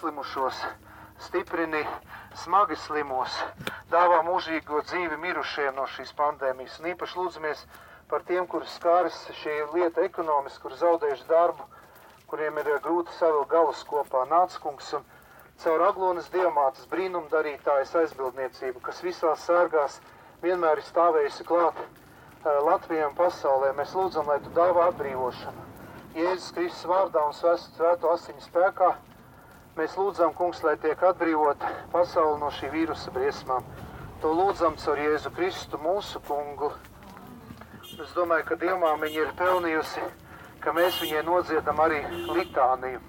slimušos, stiprini smagi slimos, dāvā mūžīgo dzīvi mirušajiem no šīs pandēmijas. Un īpaši lūdzamies par tiem, kurus skāris šī lieta ekonomiski, kur zaudējuši darbu, kuriem ir grūti savilkt galus kopā. Nāc, kungs, un caur aglonas diamātas brīnumdarītājas aizbildniecību, kas visās sērgās vienmēr ir stāvējusi klāt uh, Latvijai un pasaulē. Mēs lūdzam, lai tu dāvā atbrīvošanu. Jēzus Kristus vārdā un svēto asiņu spēkā mēs lūdzam, kungs, lai tiek atbrīvota pasaule no šī vīrusa briesmām. To lūdzam caur Jēzu Kristu, mūsu kungu. Es domāju, ka dievmāmiņa ir pelnījusi, ka mēs viņai nodziedam arī litāniju.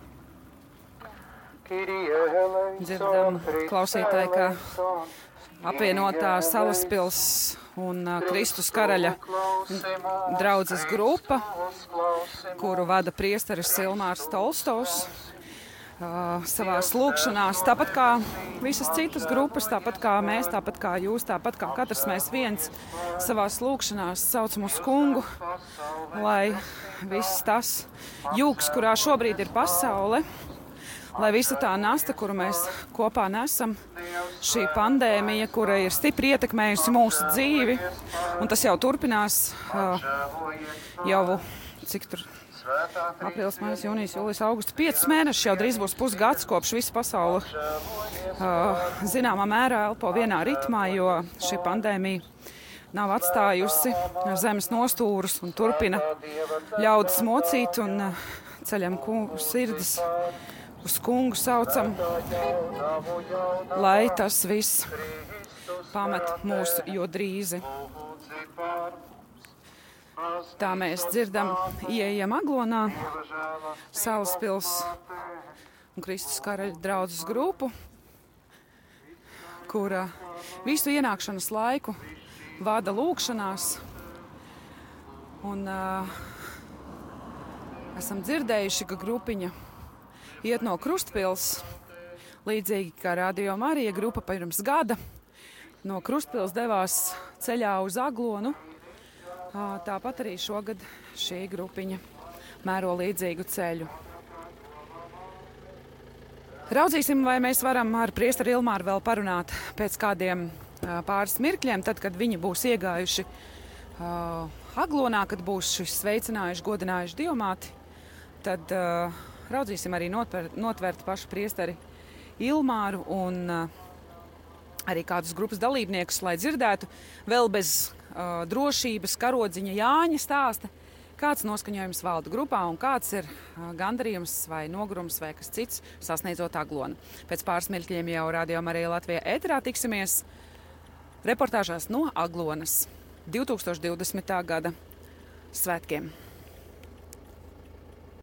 Dzirdam, klausītāji, ka apvienotā salaspils un uh, Kristus karaļa draudzes grupa, kuru vada priesteris Silmārs Tolstovs. Savā lūkšanās, tāpat kā visas citas grupas, tāpat kā mēs, tāpat kā jūs, tāpat kā katrs mēs viens savā lūkšanās saucam uz kungu, lai viss tas jūgs, kurā šobrīd ir pasaule, lai visa tā nasta, kuru mēs kopā nesam, šī pandēmija, kura ir stipri ietekmējusi mūsu dzīvi, un tas jau turpinās jau cik tur. Aprīlis, maijs, jūnijas, jūlijas, augusts. Piecus mēnešus jau drīz būs pusgads, kopš visa pasaule uh, zināmā mērā elpo vienā ritmā, jo šī pandēmija nav atstājusi zemes nostūrus un turpina ļaudis mocīt un uh, ceļam sirdis uz kungu saucam, lai tas viss pamet mūsu jo drīzi. Tā mēs dzirdam, ieejam aglonā, Salaspils un Kristus karaļa draudzes grupu, kura visu ienākšanas laiku vada lūkšanās. Un, uh, esam dzirdējuši, ka grupiņa iet no Krustpils, līdzīgi kā Radio Marija grupa pirms gada. No Krustpils devās ceļā uz Aglonu. Tāpat arī šogad šī grupiņa mēro līdzīgu ceļu. Raudzīsim, vai mēs varam ar priesteri Ilmāru vēl parunāt pēc kādiem pāris mirkļiem, tad, kad viņi būs iegājuši uh, Aglonā, kad būs šis sveicinājuši, godinājuši diamāti. Tad uh, raudzīsim arī notver, notvert pašu priesteri Ilmāru un uh, arī kādus grupas dalībniekus, lai dzirdētu vēl bez uh, drošības karodziņa Jāņa stāsta, kāds noskaņojums valda grupā un kāds ir uh, gandarījums vai nogurums vai kas cits sasniedzot aglonu. Pēc pāris mirkļiem jau rādījām arī Latvijā ēterā tiksimies reportāžās no Aglonas 2020. gada svētkiem.